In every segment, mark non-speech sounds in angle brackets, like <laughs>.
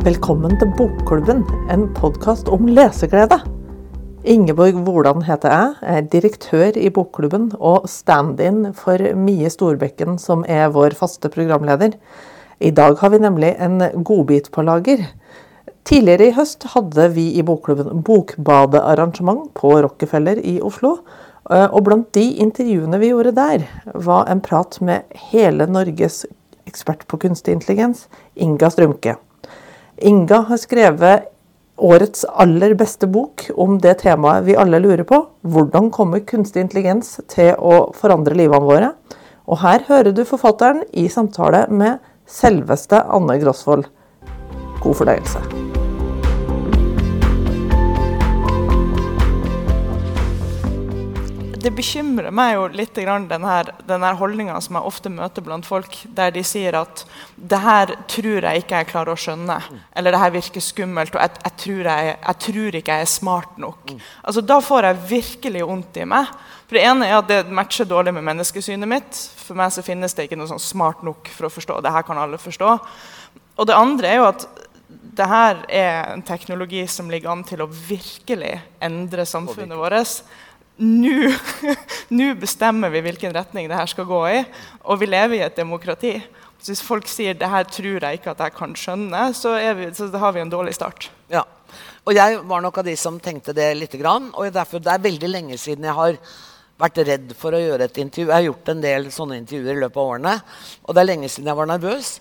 Velkommen til Bokklubben, en podkast om leseglede. Ingeborg Hvordan heter jeg, er direktør i Bokklubben og stand-in for Mie Storbekken, som er vår faste programleder. I dag har vi nemlig en godbit på lager. Tidligere i høst hadde vi i Bokklubben bokbadearrangement på Rockefeller i Oslo. Og blant de intervjuene vi gjorde der, var en prat med hele Norges ekspert på kunstig intelligens, Inga Strømke. Inga har skrevet årets aller beste bok om det temaet vi alle lurer på. Hvordan kommer kunstig intelligens til å forandre livene våre? Og her hører du forfatteren i samtale med selveste Anne Grosvold. God fornøyelse. Det bekymrer meg jo litt den denne den holdninga som jeg ofte møter blant folk, der de sier at det her tror jeg ikke jeg klarer å skjønne. Eller det her virker skummelt, og jeg, jeg, tror, jeg, jeg tror, ikke jeg er smart nok. Altså, da får jeg virkelig vondt i meg. For Det ene er at det matcher dårlig med menneskesynet mitt. For meg så finnes det ikke noe sånn smart nok for å forstå. Det her kan alle forstå. Og det andre er jo at det her er en teknologi som ligger an til å virkelig endre samfunnet vårt <laughs> nå bestemmer vi hvilken retning det her skal gå i. Og vi lever i et demokrati. Så hvis folk sier det her tror jeg ikke at jeg kan skjønne, så, vi, så har vi en dårlig start. Ja. Og jeg var nok av de som tenkte det lite grann. Og derfor, det er veldig lenge siden jeg har vært redd for å gjøre et intervju. Jeg har gjort en del sånne intervjuer i løpet av årene. Og det er lenge siden jeg var nervøs.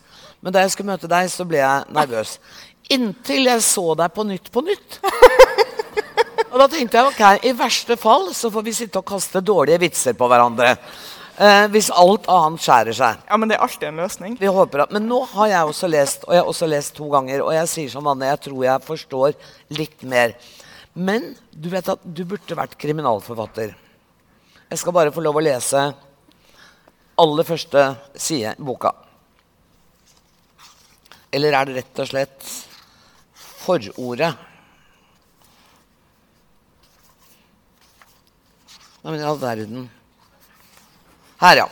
Men da jeg skulle møte deg, så ble jeg nervøs. Inntil jeg så deg på Nytt på Nytt. Og da tenkte jeg ok, i verste fall så får vi sitte og kaste dårlige vitser på hverandre. Eh, hvis alt annet skjærer seg. Ja, Men det er alltid en løsning. Vi håper at, Men nå har jeg også lest, og jeg har også lest to ganger, og jeg sier som Anne, jeg tror jeg forstår litt mer. Men du vet at du burde vært kriminalforfatter. Jeg skal bare få lov å lese aller første side i boka. Eller er det rett og slett forordet? Nei, men i all verden. Her, ja.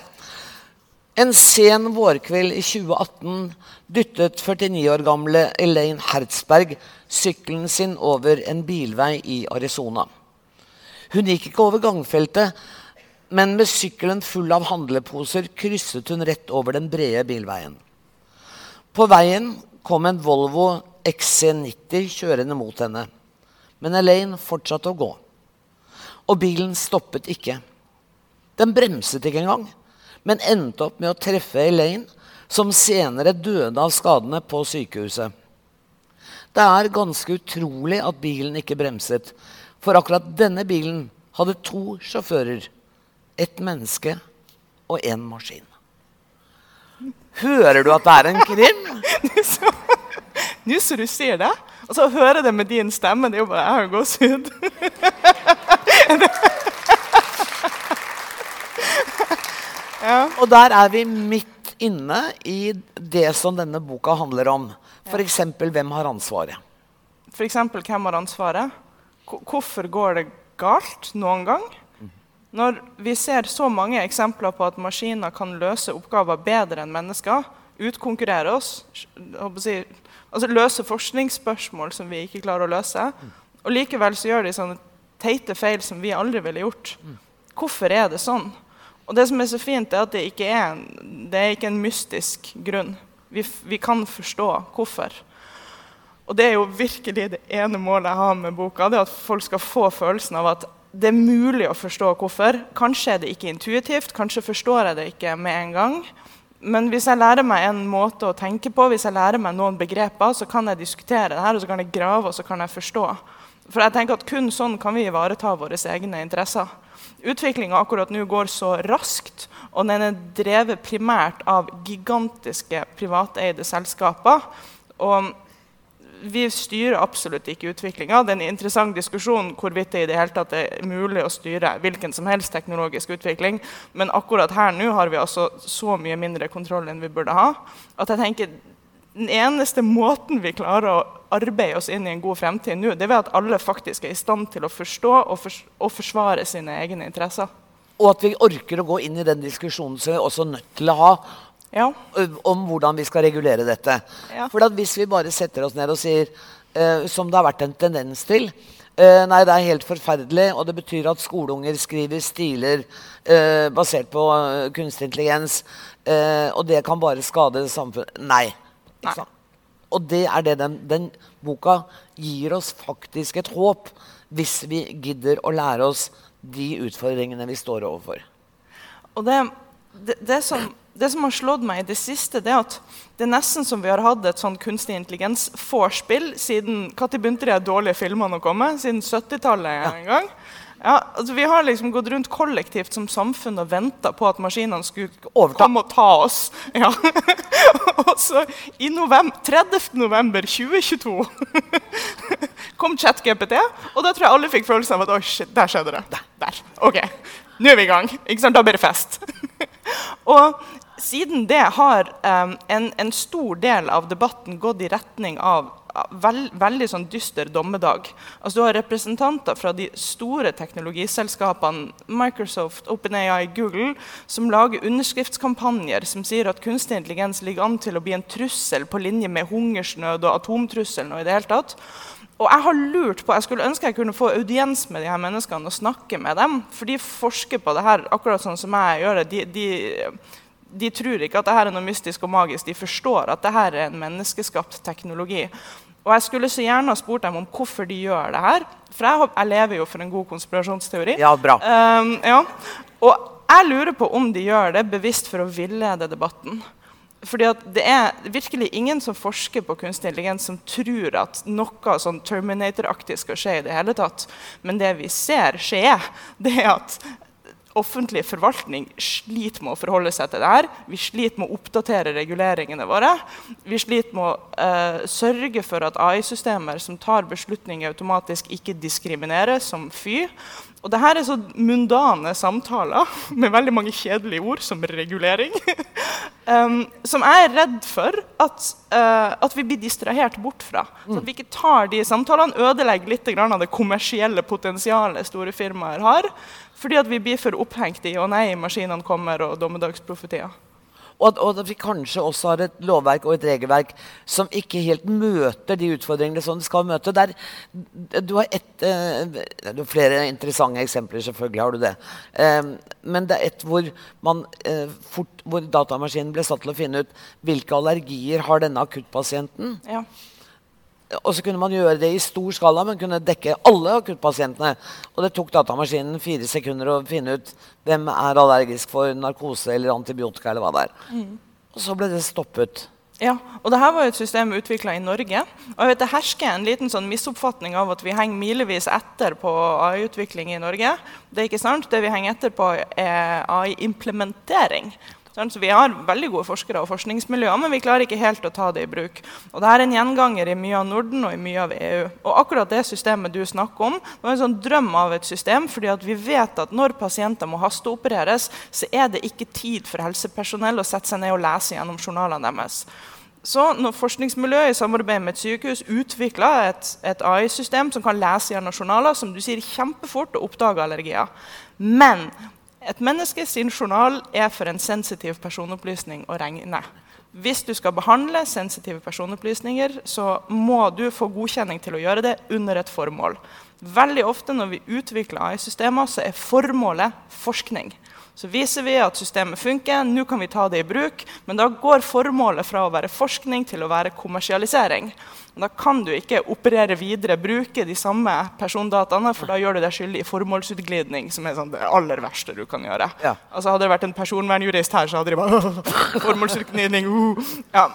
En sen vårkveld i 2018 dyttet 49 år gamle Elaine Hertzberg sykkelen sin over en bilvei i Arizona. Hun gikk ikke over gangfeltet, men med sykkelen full av handleposer krysset hun rett over den brede bilveien. På veien kom en Volvo XC90 kjørende mot henne, men Elaine fortsatte å gå. Og bilen stoppet ikke. Den bremset ikke engang, men endte opp med å treffe Elaine, som senere døde av skadene på sykehuset. Det er ganske utrolig at bilen ikke bremset, for akkurat denne bilen hadde to sjåfører. Et menneske og en maskin. Hører du at det er en krim? <laughs> Nå som du sier det, og så hører det med din stemme, det er jo bare jeg har gåsehud. <laughs> ja. Og der er vi midt inne i det som denne boka handler om. F.eks. hvem har ansvaret? For eksempel, hvem har ansvaret? Hvorfor går det galt noen gang? Når vi ser så mange eksempler på at maskiner kan løse oppgaver bedre enn mennesker, utkonkurrere oss, altså løse forskningsspørsmål som vi ikke klarer å løse, og likevel så gjør de sånne teite feil som vi aldri ville gjort. Hvorfor er det sånn? Og det som er så fint, er at det ikke er en, det er ikke en mystisk grunn. Vi, vi, kan forstå hvorfor. Og det er jo virkelig det ene målet jeg har med boka. det er At folk skal få følelsen av at det er mulig å forstå hvorfor. Kanskje er det ikke intuitivt, kanskje forstår jeg det ikke med en gang. Men hvis jeg lærer meg en måte å tenke på, hvis jeg lærer meg noen begreper, så kan jeg diskutere det her, og så kan jeg grave og så kan jeg forstå. For jeg tenker at Kun sånn kan vi ivareta våre egne interesser. Utviklinga akkurat nå går så raskt, og den er drevet primært av gigantiske privateide selskaper. Og vi styrer absolutt ikke utviklinga. Det er en interessant diskusjon hvorvidt det i det hele tatt er mulig å styre hvilken som helst teknologisk utvikling. Men akkurat her nå har vi altså så mye mindre kontroll enn vi burde ha. at jeg tenker den eneste måten vi klarer å arbeide oss inn i en god fremtid nå, det er ved at alle faktisk er i stand til å forstå og, fors og forsvare sine egne interesser. Og at vi orker å gå inn i den diskusjonen som vi også er nødt til å ha Ja. om hvordan vi skal regulere dette. Ja. For hvis vi bare setter oss ned og sier, uh, som det har vært en tendens til uh, Nei, det er helt forferdelig, og det betyr at skoleunger skriver stiler uh, basert på kunstig intelligens, og det kan bare skade samfunnet Nei. Og det er det den, den boka gir oss faktisk et håp, hvis vi gidder å lære oss de utfordringene vi står overfor. Og det, det, det, som, det som har slått meg i det siste, det er at det er nesten som vi har hatt et sånn kunstig intelligens-vorspiel siden Når begynte de dårlige filmene å komme? Siden 70-tallet en gang. Ja, altså Vi har liksom gått rundt kollektivt som samfunn og venta på at maskinene skulle Overta. komme og ta oss. <laughs> Ja. <laughs> og så i november, 30. november 2022 kom ChatGPT, og da tror jeg alle fikk følelsen av at oi, shit, der skjedde det. Der. der. Ok, nå er vi i gang. Ikke sant? Da blir det fest. <laughs> og siden det har um, en, en stor del av debatten gått i retning av veld, veldig sånn dyster dommedag. Altså, du har representanter fra de store teknologiselskapene Microsoft, OpenAI, Google, som lager underskriftskampanjer som sier at kunstig intelligens ligger an til å bli en trussel på linje med hungersnød og atomtrusselen. og i det hele tatt. Og jeg har lurt på, jeg skulle ønske jeg kunne få audiens med de her menneskene og snakke med dem. For de forsker på det her akkurat sånn som jeg gjør det. De, de, de tror ikke at dette er noe mystisk og magisk. De forstår at dette er en menneskeskapt teknologi. Og jeg skulle så gjerne ha spurt dem om hvorfor de gjør det her. For jeg, jeg lever jo for en god konspirasjonsteori. Ja, bra. Um, ja. Og jeg lurer på om de gjør det bevisst for å villede debatten. Fordi Det er virkelig ingen som forsker på kunstig intelligens som tror at noe sånn Terminator-aktig skal skje. i det hele tatt. Men det vi ser skje, <laughs> det er at offentlig forvaltning sliter med å forholde seg til det her. Vi sliter med å oppdatere reguleringene våre. Vi sliter med å eh, sørge for at AI-systemer som tar beslutninger automatisk, ikke diskrimineres som fy. Og det her er så mundane samtaler <laughs> med veldig mange kjedelige ord, som regulering, <laughs> um, som jeg er redd for at, uh, at vi blir distrahert bort fra. Så at vi ikke tar de samtalene, ødelegger litt av det kommersielle potensialet store firmaer har. Fordi at vi blir for opphengt i 'å nei, maskinene kommer' og dommedagsprofetier. Og og at vi kanskje også har et lovverk og et regelverk som ikke helt møter de utfordringene som det skal møte. Der, du har et, eh, flere interessante eksempler, selvfølgelig har du det. Eh, men det er et hvor, man, eh, fort, hvor datamaskinen ble satt til å finne ut hvilke allergier har denne akuttpasienten. Ja. Og så kunne man gjøre det i stor skala, men kunne dekke alle akuttpasientene. Og det tok datamaskinen fire sekunder å finne ut hvem er allergisk for narkose eller antibiotika. eller hva det er. Og så ble det stoppet. Ja, og det her var jo et system utvikla i Norge. Og jeg vet Det hersker en liten sånn misoppfatning av at vi henger milevis etter på AI-utvikling i Norge. Det er ikke sant. Det vi henger etter på, er AI-implementering. Så Vi har veldig gode forskere og forskningsmiljøer, men vi klarer ikke helt å ta det i bruk. Og det er en gjenganger i mye av Norden og i mye av EU. Og akkurat det systemet du snakker om, det var en sånn drøm av et system. fordi vi vet at når pasienter må hasteopereres, så er det ikke tid for helsepersonell å sette seg ned og lese gjennom journalene deres. Så når forskningsmiljøet i samarbeid med et sykehus utvikler et, et AI-system som kan lese gjennom journaler, som du sier kjempefort og oppdage allergier. Men et menneske sin journal er for en sensitiv personopplysning å regne. Hvis du skal behandle sensitive personopplysninger, så må du få godkjenning til å gjøre det under et formål. Veldig ofte når vi utvikler AI-systemer, så er formålet forskning. Så viser vi at systemet funker, nå kan vi ta det i bruk. Men da går formålet fra å være forskning til å være kommersialisering. Og Da kan du ikke operere videre, bruke de samme persondataene, for da gjør du deg skyldig i formålsutglidning, som er sånn det aller verste du kan gjøre. Ja. Altså Hadde det vært en personvernjurist her, så hadde de bare <laughs> Formålsutglidning, uh. ja.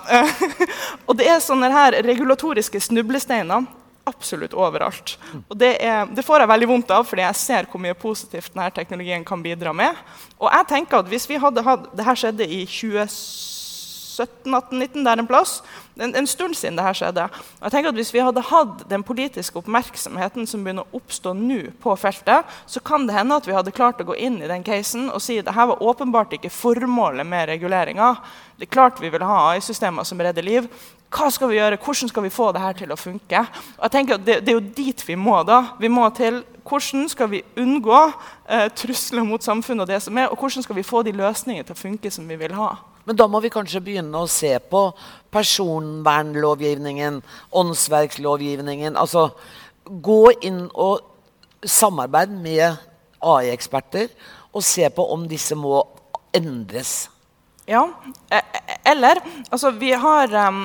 <laughs> Og det er sånne her regulatoriske snublesteiner absolutt overalt. Og det, er, det får jeg veldig vondt av, fordi jeg ser hvor mye positivt denne teknologien kan bidra med. Og jeg tenker at hvis vi hadde hatt Det her skjedde i 2017, 18, 19, der en plass. En, en stund siden det her skjedde. Og jeg tenker at Hvis vi hadde hatt den politiske oppmerksomheten som begynner å oppstå nå på feltet, så kan det hende at vi hadde klart å gå inn i den casen og si at dette var åpenbart ikke formålet med reguleringa. Det er klart vi vil ha AI-systemer som redder liv. Hva skal vi gjøre? Hvordan skal vi få det her til å funke? Og jeg tenker at det, det er jo dit vi må da. Vi må til hvordan skal vi unngå eh, trusler mot samfunnet og det som er, og hvordan skal vi få de løsningene til å funke som vi vil ha? Men da må vi kanskje begynne å se på personvernlovgivningen, åndsverkslovgivningen. Altså gå inn og samarbeide med AI-eksperter og se på om disse må endres. Ja. eh, eh, Eller altså, vi har um,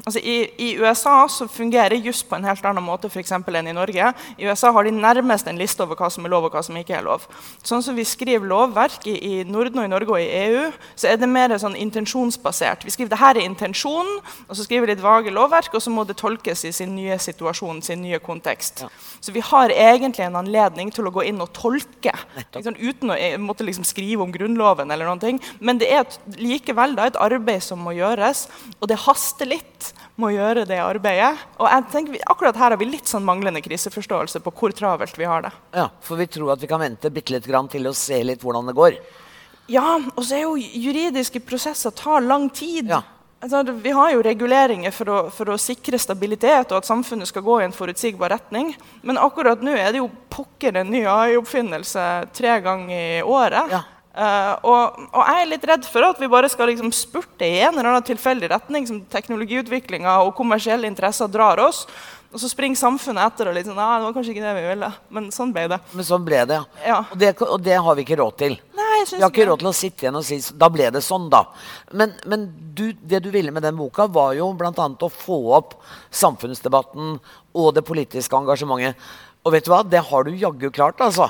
altså, i, I USA så fungerer juss på en helt annen måte for enn i Norge. I USA har de nærmest en liste over hva som er lov og hva som ikke er lov. Sånn som vi skriver lovverk i, i Norden og i Norge og i EU, så er det mer sånn intensjonsbasert. Vi skriver det her er intensjonen, og så skriver vi litt vage lovverk, og så må det tolkes i sin nye situasjon, sin nye kontekst. Så vi har egentlig en anledning til å gå inn og tolke liksom, uten å eh, måtte liksom skrive om Grunnloven. eller noen ting. Men det er likevel da, et arbeid som må gjøres, og det haster litt med å gjøre det arbeidet. Og jeg tenker vi, Akkurat her har vi litt sånn manglende kriseforståelse på hvor travelt vi har det. Ja, For vi tror at vi kan vente bitte litt grann til å se litt hvordan det går. Ja, og så er jo juridiske prosesser tar lang tid. Ja. Altså, vi har jo reguleringer for å, for å sikre stabilitet og at samfunnet skal gå i en forutsigbar retning. Men akkurat nå er det jo pokker en ny AI-oppfinnelse tre ganger i året. Ja. Eh, og, og jeg er litt redd for at vi bare skal liksom spurte i en eller annen tilfeldig retning som teknologiutviklinga og kommersielle interesser drar oss. Og så springer samfunnet etter og litt sånn, Nei, det var kanskje ikke det vi ville. Men sånn ble det. Men sånn ble det, ja. Ja. Og, det og det har vi ikke råd til. Nei, jeg synes Vi har ikke ikke råd til å sitte igjen og si da ble det sånn, da. Men, men du, det du ville med den boka, var jo bl.a. å få opp samfunnsdebatten og det politiske engasjementet. Og vet du hva? Det har du jaggu klart, altså.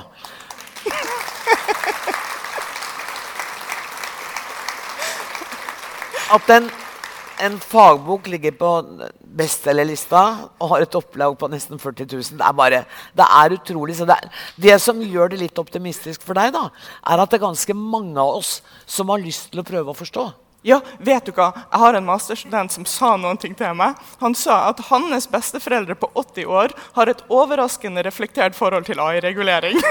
At en, en fagbok ligger på bestselgerlista og har et opplag på nesten 40 000, det er bare Det er utrolig. Så det, er, det som gjør det litt optimistisk for deg, da, er at det er ganske mange av oss som har lyst til å prøve å forstå. Ja, vet du hva? Jeg har en masterstudent som sa noen ting til meg. Han sa at hans besteforeldre på 80 år har et overraskende reflektert forhold til AI-regulering. <laughs>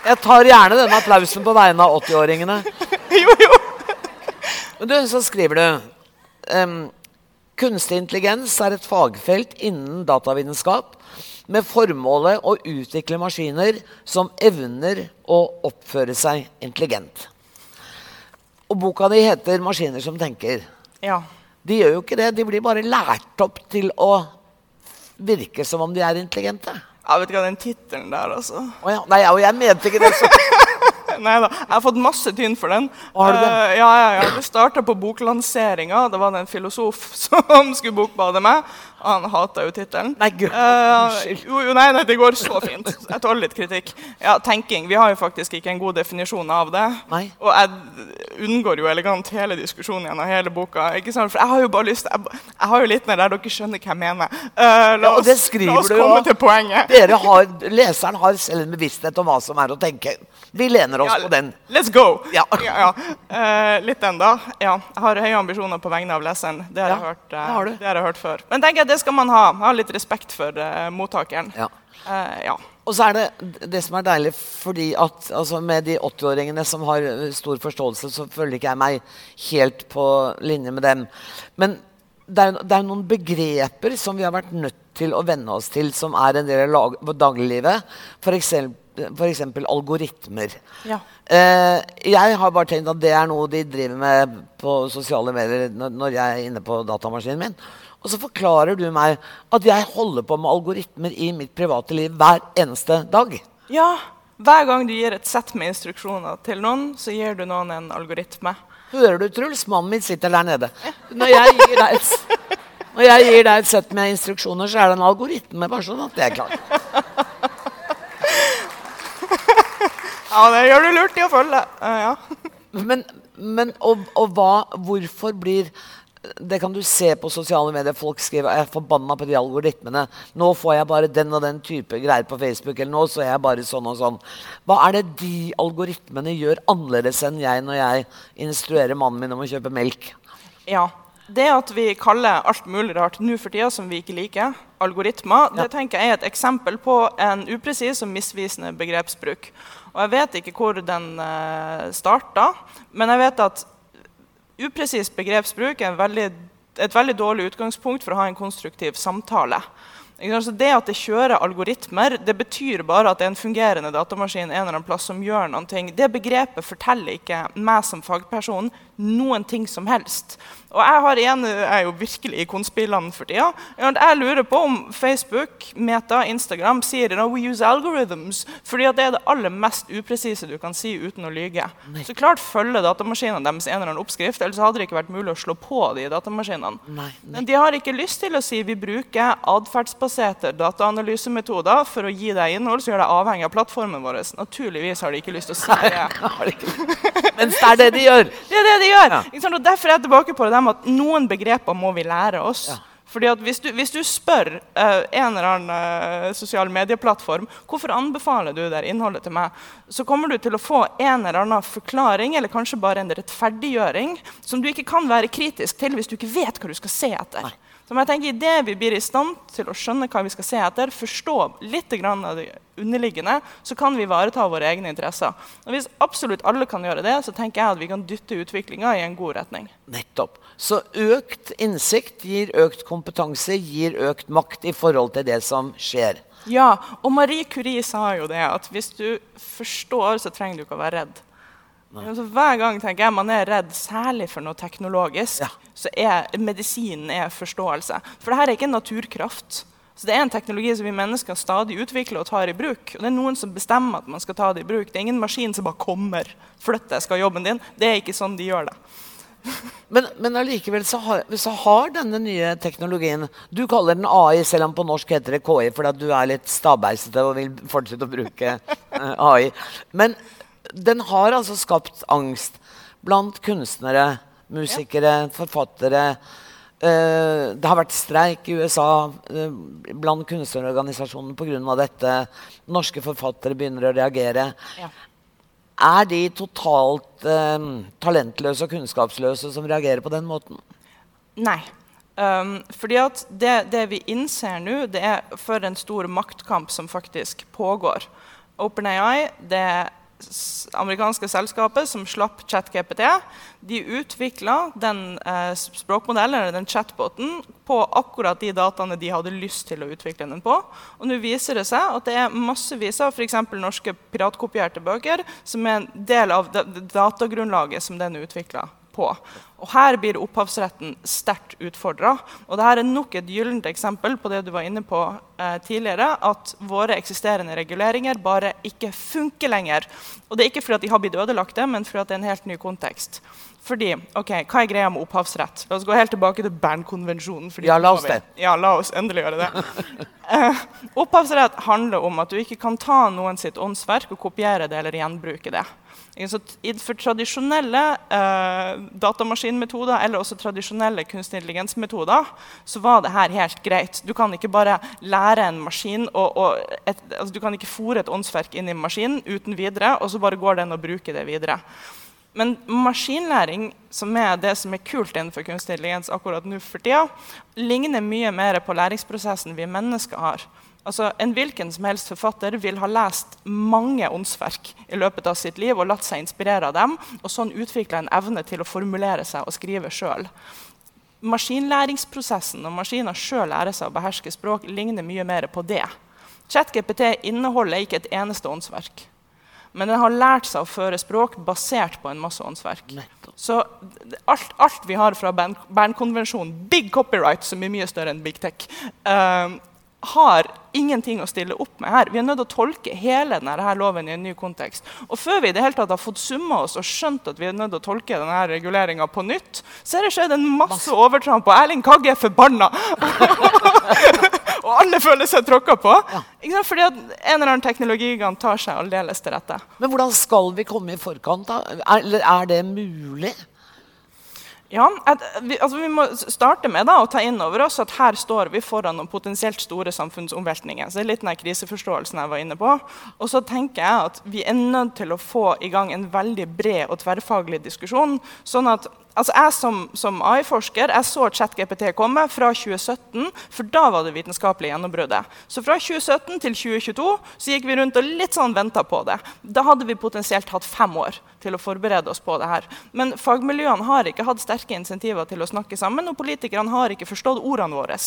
Jeg tar gjerne denne applausen på vegne av 80-åringene. <laughs> jo, jo. Men du, så skriver du um, Kunstig intelligens er et fagfelt innen datavitenskap med formålet å utvikle maskiner som evner å oppføre seg intelligent. Og boka di heter 'Maskiner som tenker'. Ja. De gjør jo ikke det. De blir bare lært opp til å virke som om de er intelligente. Jeg vet ikke hva den tittelen der, altså. Oh, ja. Nei, og jeg mente ikke det. <laughs> Nei da, jeg har fått masse tynn for den. Har du det? Uh, ja, ja, ja. Det starta på boklanseringa. Det var en filosof <laughs> som skulle bokbade meg. Han hata jo tittelen. Nei, gud, unnskyld. jo, jo, nei, nei, det går så fint. Jeg tåler litt kritikk. Ja, tenking. Vi har jo faktisk ikke en god definisjon av det. Nei. Og jeg unngår jo elegant hele diskusjonen gjennom hele boka. ikke sant? For jeg har jo bare lyst jeg, jeg har jo litt ned der dere skjønner hva jeg mener. Uh, la, Ja, oss, det skriver la oss komme til poenget. Dere har, leseren har selv en bevissthet om hva som er å tenke. Vi lener oss Ja, på den. Let's go! Ja. <laughs> ja. uh, litt den, da. Ja, jeg har høye ambisjoner på vegne av leseren. Det har, Ja, jeg, hørt, uh, det har det har jeg hørt før. Men tenker jeg, det skal man ha. Ha litt respekt for uh, mottakeren. Ja. Uh, ja. Og så er det det som er deilig, fordi at altså med de 80-åringene som har stor forståelse, så føler ikke jeg meg helt på linje med dem. Men det er, det er noen begreper som vi har vært nødt til å venne oss til, som er en del av dagliglivet. F.eks. algoritmer. Ja. Eh, jeg har bare tenkt at det er noe de driver med på sosiale medier når jeg er inne på datamaskinen min. Og så forklarer du meg at jeg holder på med algoritmer i mitt private liv hver eneste dag. ja. Hver gang du gir et sett med instruksjoner til noen, så gir du noen en algoritme. Hører du, Truls? Mannen min sitter der nede. Når jeg gir deg et, jeg gir deg et sett med instruksjoner, så er det en algoritme. bare sånn at det er klart. <laughs> Ja, det gjør du lurt i å følge. Ja. Men, men og, og hva, hvorfor blir Det kan du se på sosiale medier. Folk skriver jeg er forbanna på de algoritmene. Nå får jeg bare den og den type greier på Facebook. Eller nå så er jeg bare sånn og sånn. Hva er det de algoritmene gjør annerledes enn jeg når jeg instruerer mannen min om å kjøpe melk? Ja. Det at vi kaller alt mulig rart nå for tida som vi ikke liker, algoritmer, det tenker jeg er et eksempel på en upresis og misvisende begrepsbruk. Og jeg vet ikke hvor den uh, starta, men jeg vet at upresis begrepsbruk er veldig, et veldig dårlig utgangspunkt for å ha en konstruktiv samtale. Altså det at det kjører algoritmer, det betyr bare at det er en fungerende datamaskin en eller annen plass som gjør ting. Det begrepet forteller ikke meg som fagperson noen ting som helst. Og jeg, har igjen, jeg er jo virkelig i konspillene for tida. Jeg lurer på om Facebook, Meta, Instagram sier no, we use algorithms, fordi det er det aller mest upresise du kan si uten å lyge. Så klart følger datamaskinene deres en eller annen oppskrift, ellers hadde det ikke vært mulig å slå på de datamaskinene. Nei, nei. Men de har ikke lyst til å si vi bruker atferdsbaserte dataanalysemetoder for å gi deg innhold som gjør deg avhengig av plattformen vår. Naturligvis har de ikke lyst til å si det. Mens det er det de gjør. <laughs> Det er det de gjør. Ja. Og derfor er jeg tilbake på det med at noen begreper må vi lære oss. Ja. Fordi at hvis, du, hvis du spør uh, en eller annen uh, sosial medieplattform hvorfor anbefaler du det innholdet til meg, så kommer du til å få en eller annen forklaring eller kanskje bare en rettferdiggjøring som du ikke kan være kritisk til hvis du ikke vet hva du skal se etter. Nei. Så jeg tenker Idet vi blir i stand til å skjønne hva vi skal se etter, forstå litt av det underliggende, så kan vi ivareta våre egne interesser. Og Hvis absolutt alle kan gjøre det, så tenker jeg at vi kan dytte utviklinga i en god retning. Nettopp. Så økt innsikt gir økt kompetanse, gir økt makt i forhold til det som skjer. Ja, og Marie Curie sa jo det, at hvis du forstår, så trenger du ikke å være redd. Altså, hver gang tenker jeg man er redd, særlig for noe teknologisk, ja. så er medisinen er forståelse. For dette er ikke en naturkraft. Så Det er en teknologi som vi mennesker stadig utvikler og tar i bruk. Og det er noen som bestemmer at man skal ta det i bruk. Det er ingen maskin som bare kommer. Flytt skal jobben din. Det er ikke sånn de gjør det. <laughs> men, men allikevel så har, så har, denne nye teknologien Du kaller den AI, selv om på norsk heter det KI fordi du er litt stabeisete og vil fortsette å bruke uh, AI. Men den har altså skapt angst blant kunstnere, musikere, forfattere. Uh, det har vært streik i USA uh, blant kunstnerorganisasjonene pga. dette. Norske forfattere begynner å reagere. Ja. Er de totalt uh, talentløse og kunnskapsløse som reagerer på den måten? Nei. Um, fordi at det, det vi innser nå, det er for en stor maktkamp som faktisk pågår. OpenAI det amerikanske selskapet som slapp ChatGPT, de utvikla den eh, språkmodellen den chatboten på akkurat de dataene de hadde lyst til å utvikle den på. Og nå viser det seg at det er massevis av f.eks. norske piratkopierte bøker som er en del av datagrunnlaget som den utvikla på. Og Her blir opphavsretten sterkt utfordra. Dette er nok et gyllent eksempel på det du var inne på eh, tidligere, at våre eksisterende reguleringer bare ikke funker lenger. Og Det er ikke fordi de har blitt ødelagte, men fordi det er en helt ny kontekst. Fordi, ok, Hva er greia med opphavsrett? La oss gå helt tilbake til Bernkonvensjonen. Ja, la oss det. Ja, la oss endelig gjøre det. uh, <laughs> opphavsrett handler om at du ikke kan ta noen sitt åndsverk og kopiere det eller gjenbruke det. For tradisjonelle uh, datamaskinmetoder eller også tradisjonelle kunstig intelligens-metoder så var det her helt greit. Du kan ikke bare lære en maskin og, og et, altså, Du kan ikke fòre et åndsverk inn i maskinen uten videre, og så bare går den og bruker det videre. Men maskinlæring, som er det som er kult innenfor kunstig intelligens akkurat nå for tida, ligner mye mer på læringsprosessen vi mennesker har. Altså, En hvilken som helst forfatter vil ha lest mange åndsverk i løpet av sitt liv og latt seg inspirere av dem, og sånn utvikla en evne til å formulere seg og skrive sjøl. Maskinlæringsprosessen når maskiner sjøl lærer seg å beherske språk, ligner mye mer på det. ChatGPT inneholder ikke et eneste åndsverk. Men den har lært seg å føre språk basert på en masse åndsverk. Så alt, alt, vi har fra Bernkonvensjonen, big copyright, som er mye større enn big tech, uh, har ingenting å stille opp med her. Vi er nødt til å tolke hele denne loven i en ny kontekst. Og før vi i det hele tatt har fått summa oss og skjønt at vi er nødt til å tolke denne reguleringa på nytt, så er det skjedd en masse overtramp, og Erling Kagge er forbanna! <laughs> og alle føler seg tråkka på. Ja. Fordi en eller annen teknologigigant tar seg aldeles til rette. Men hvordan skal vi komme i forkant? da? Eller er det mulig? Ja, at, vi, altså vi, må starte med da, å ta inn over oss at her står vi foran noen potensielt store samfunnsomveltninger. Så det er litt den kriseforståelsen jeg var inne på. Og så tenker jeg at vi er nødt til å få i gang en veldig bred og tverrfaglig diskusjon. sånn at altså Jeg som, som AI-forsker jeg så ChatGPT komme fra 2017, for da var det vitenskapelige gjennombruddet. Så fra 2017 til 2022 så gikk vi rundt og litt sånn venta på det. Da hadde vi potensielt hatt fem år til å forberede oss på det her. Men fagmiljøene har ikke hatt sterke insentiver til å snakke sammen, og politikerne har ikke forstått ordene våre.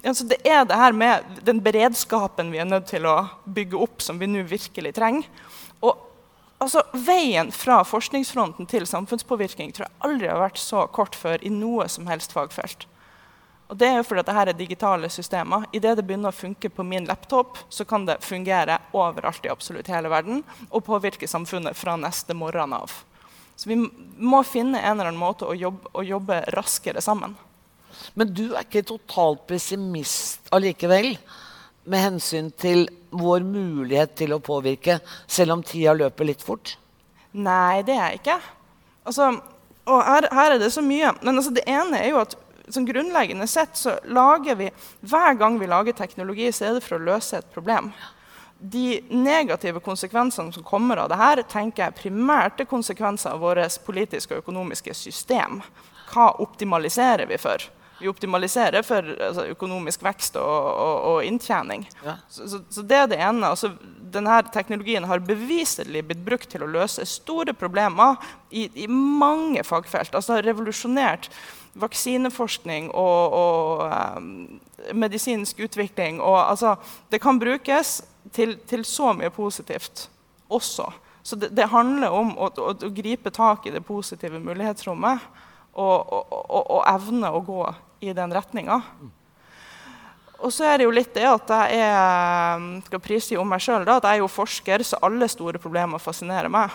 Altså det er det her med den beredskapen vi er nødt til å bygge opp, som vi nå virkelig trenger. Og altså, Veien fra forskningsfronten til samfunnspåvirkning tror jeg aldri har vært så kort før i noe som helst fagfelt. Og det er jo fordi at dette er digitale systemer. Idet det begynner å funke på min laptop, så kan det fungere overalt i absolutt hele verden og påvirke samfunnet fra neste morgen av. Så vi må finne en eller annen måte å jobbe, å jobbe raskere sammen. Men du er ikke totalt pessimist allikevel? Med hensyn til vår mulighet til å påvirke, selv om tida løper litt fort? Nei, det er jeg ikke. Altså, og her, her, er det så mye. Men altså, det ene er jo at sånn grunnleggende sett så lager vi Hver gang vi lager teknologi, så er det for å løse et problem. De negative konsekvensene som kommer av det her, tenker jeg primært er konsekvenser av vårt politiske og økonomiske system. Hva optimaliserer vi for? Vi optimaliserer for altså, økonomisk vekst og, og, og inntjening. Ja. Så, så, så, det er det ene. Altså, denne teknologien har beviselig blitt brukt til å løse store problemer i, i mange fagfelt. Altså revolusjonert vaksineforskning og, og um, medisinsk utvikling. Og, altså, det kan brukes til, til, så mye positivt også. Så det, det handler om å, å, å, gripe tak i det positive mulighetsrommet og, og evne å gå i den retninga. Og så er det jo litt det at jeg er, skal prise om meg sjøl at jeg er jo forsker, så alle store problemer fascinerer meg.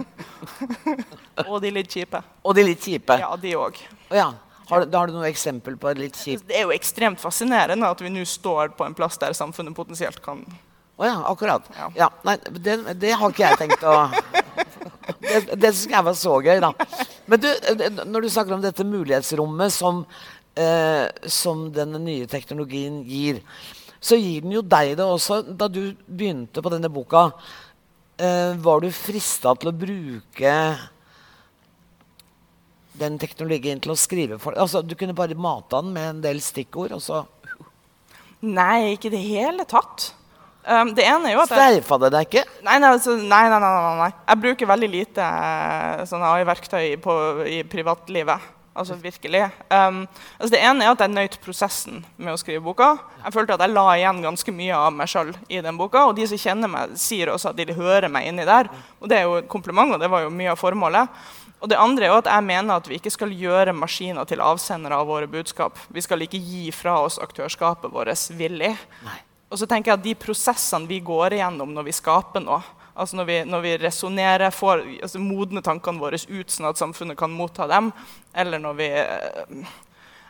<laughs> og de litt kjipe. Og de litt kjipe? Ja, de òg. Ja. Har, har, du noe eksempel på litt kjipt? Det er jo ekstremt fascinerende at vi nå står på en plass der samfunnet potensielt kan Å oh ja, akkurat. Ja. ja nei, det, det, har ikke jeg tenkt å Det, det syns jeg var så gøy, da. Men du, når du snakker om dette mulighetsrommet som, eh, som denne nye teknologien gir, så gir den jo deg det også. Da du begynte på denne boka, eh, var du frista til å bruke den teknologien til å skrive for altså, Du kunne bare mata den med en del stikkord, og så Nei, ikke i det hele tatt. Um, det ene er jo at Streifa det deg ikke? Nei nei, altså, nei nei, nei, Jeg bruker veldig lite uh, sånne AI-verktøy i privatlivet. Altså virkelig. Um, altså, det ene er at jeg nøt prosessen med å skrive boka. Jeg følte at jeg la igjen ganske mye av meg sjøl i den boka. Og de som kjenner meg, sier også at de hører meg inni der. Og det er jo et kompliment, og det var jo mye av formålet. Og det andre er jo at jeg mener at vi ikke skal gjøre maskiner til avsendere av våre budskap. Vi skal ikke gi fra oss aktørskapet vårt villig. Nei. Og så tenker jeg at De prosessene vi går igjennom når vi skaper noe, altså når vi, når vi resonnerer, får altså modne tankene våre ut sånn at samfunnet kan motta dem, eller når vi eh,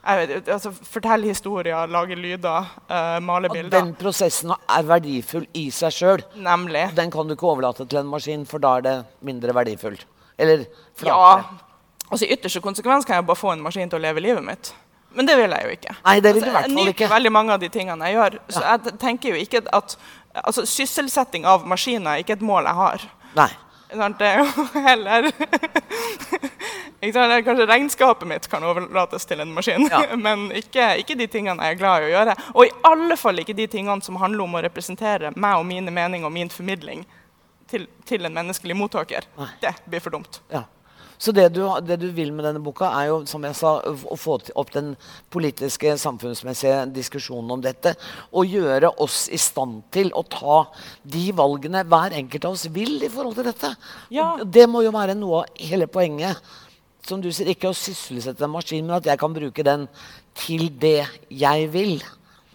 vet, altså, forteller historier, lager lyder, uh, maler bilder. Og den prosessen er verdifull i seg sjøl. Den kan du ikke overlate til en maskin, for da er det mindre verdifullt. Eller flatere. Ja. Altså, I ytterste konsekvens kan jeg bare få en maskin til å leve livet mitt. Men det vil jeg jo ikke. Nei, det vil altså, jeg nyter veldig mange av de tingene jeg gjør. Så jeg tenker jo ikke at altså, Sysselsetting av maskiner er ikke et mål jeg har. Nei. Det er jo <laughs> heller <laughs> Kanskje regnskapet mitt kan overlates til en maskin, ja. <laughs> men ikke, ikke, de tingene jeg er glad i å gjøre. Og i alle fall ikke de tingene som handler om å representere meg og mine meninger og min formidling til, til en menneskelig mottaker. Nei. Det blir for dumt. Ja. Så det du, det du, vil med denne boka, er jo som jeg sa, å få opp den politiske, samfunnsmessige diskusjonen om dette. Og gjøre oss i stand til å ta de valgene hver enkelt av oss vil i forhold til dette. Ja. Det må jo være noe av hele poenget. Som du sier, Ikke å sysselsette en maskin, men at jeg kan bruke den til det jeg vil.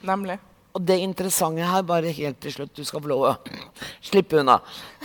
Nemlig. Og det interessante her, bare helt til slutt, du skal få lov å <clears throat> slippe unna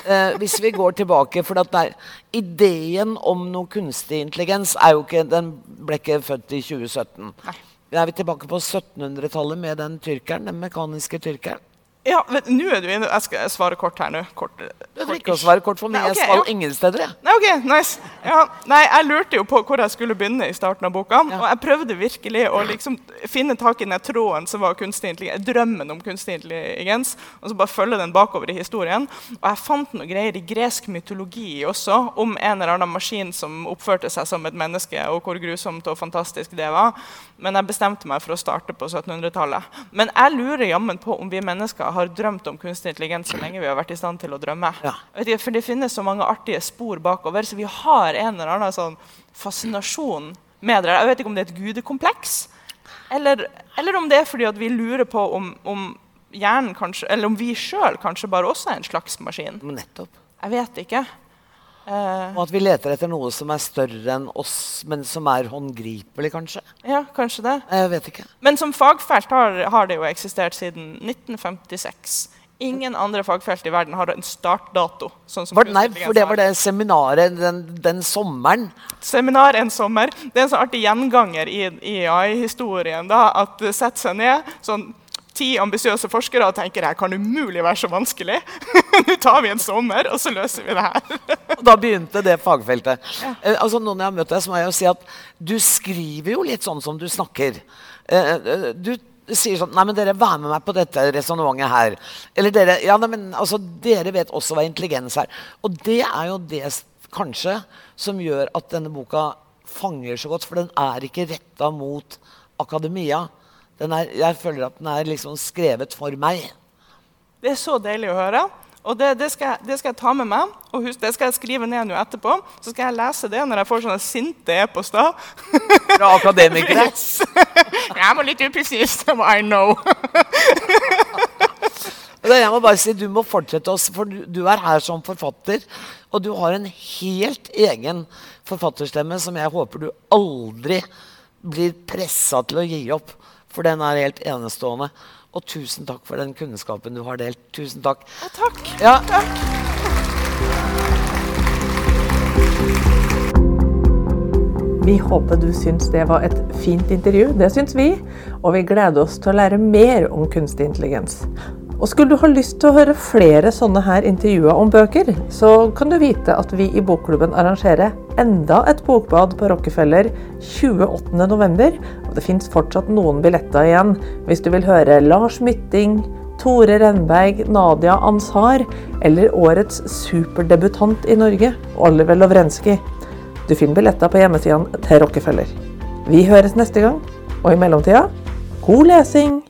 eh, Hvis vi går tilbake For der, ideen om noe kunstig intelligens er jo ikke, den ble ikke født i 2017. Nei. Er vi tilbake på 1700-tallet med den tyrkeren, den mekaniske tyrkeren? Ja, men nå er du inne. Jeg skal svare kort her nå. Kort, Du trenger ikke å svare kort for meg. Jeg skal ja. ingen steder. jeg. Nei, ok, nice. Ja, nei, jeg lurte jo på hvor jeg skulle begynne i starten av boka. Og jeg prøvde virkelig å liksom finne tak i den tråden som var kunstig intelligens, drømmen om kunstig intelligens, og så bare følge den bakover i historien. Og jeg fant noe greier i gresk mytologi også, om en eller annen maskin som oppførte seg som et menneske, og hvor grusomt og fantastisk det var. Men jeg bestemte meg for å starte på 1700-tallet. Men jeg lurer jammen på om vi mennesker har drømt om kunstig intelligens så lenge vi har vært i stand til å drømme. Ja. Vet ikke, for det finnes så mange artige spor bakover, så vi har en eller annen sånn fascinasjon med det. Jeg vet ikke om det er et gudekompleks, eller, eller om det er fordi vi lurer på om, om hjernen kanskje, eller om vi sjøl kanskje bare også er en slags maskin. Nettopp. Jeg vet ikke. Eh, Og at vi leter etter noe som er større enn oss, men som er håndgripelig, kanskje. ja, kanskje det. Jeg vet ikke. Men som fagfelt har, har det jo eksistert siden 1956. Ingen andre fagfelt i verden har en startdato. Sånn som Var, nei, for det var det seminaret den, den sommeren. seminar en sommer. Det er en sånn artig gjenganger i, i AI-historien. da, At setter seg ned sånn ti ambisiøse forskere og tenker her kan umulig være så vanskelig. <laughs> Nå tar vi en sommer, og så løser vi det her. <laughs> Og da begynte det fagfeltet. Eh, altså, noen jeg har møtt deg, så må jeg jo si at du skriver jo litt sånn som du snakker. Eh, eh, du sier sånn Nei, men dere, vær med meg på dette resonnementet her. Eller dere Ja, nei, men altså, dere vet også hva intelligens er. Og det er jo det kanskje som gjør at denne boka fanger så godt, for den er ikke retta mot akademia. Den er, jeg føler at den er liksom skrevet for meg. Det er så deilig å høre. Og det, det, skal, jeg- det skal jeg ta med meg. Og husk, det skal jeg skrive ned nå etterpå. Så skal jeg lese det når jeg får sånne sinte e-poster. <laughs> Fra akademikere. Yes. <laughs> Jeg var litt upresis. det I know. <laughs> Jeg må bare si, Du må fortsette oss, for du, du er her som forfatter. Og du har en helt egen forfatterstemme som jeg håper du aldri blir pressa til å gi opp. For den er helt enestående. Og tusen takk for den kunnskapen du har delt. Tusen takk. Ja, takk. Ja. takk. Vi håper du syns det var et fint intervju. Det syns vi. Og vi gleder oss til å lære mer om kunstig intelligens. Og skulle du ha lyst til å høre flere sånne her intervjuer om bøker, så kan du vite at vi i Bokklubben arrangerer enda et bokbad på Rockefeller 28.11. Og det fins fortsatt noen billetter igjen hvis du vil høre Lars Mytting, Tore Renberg, Nadia Ansar eller årets superdebutant i Norge, Oliver Lovrenskij. Du finner billetter på hjemmesidene til Rockefeller. Vi høres neste gang, og i mellomtida god lesing!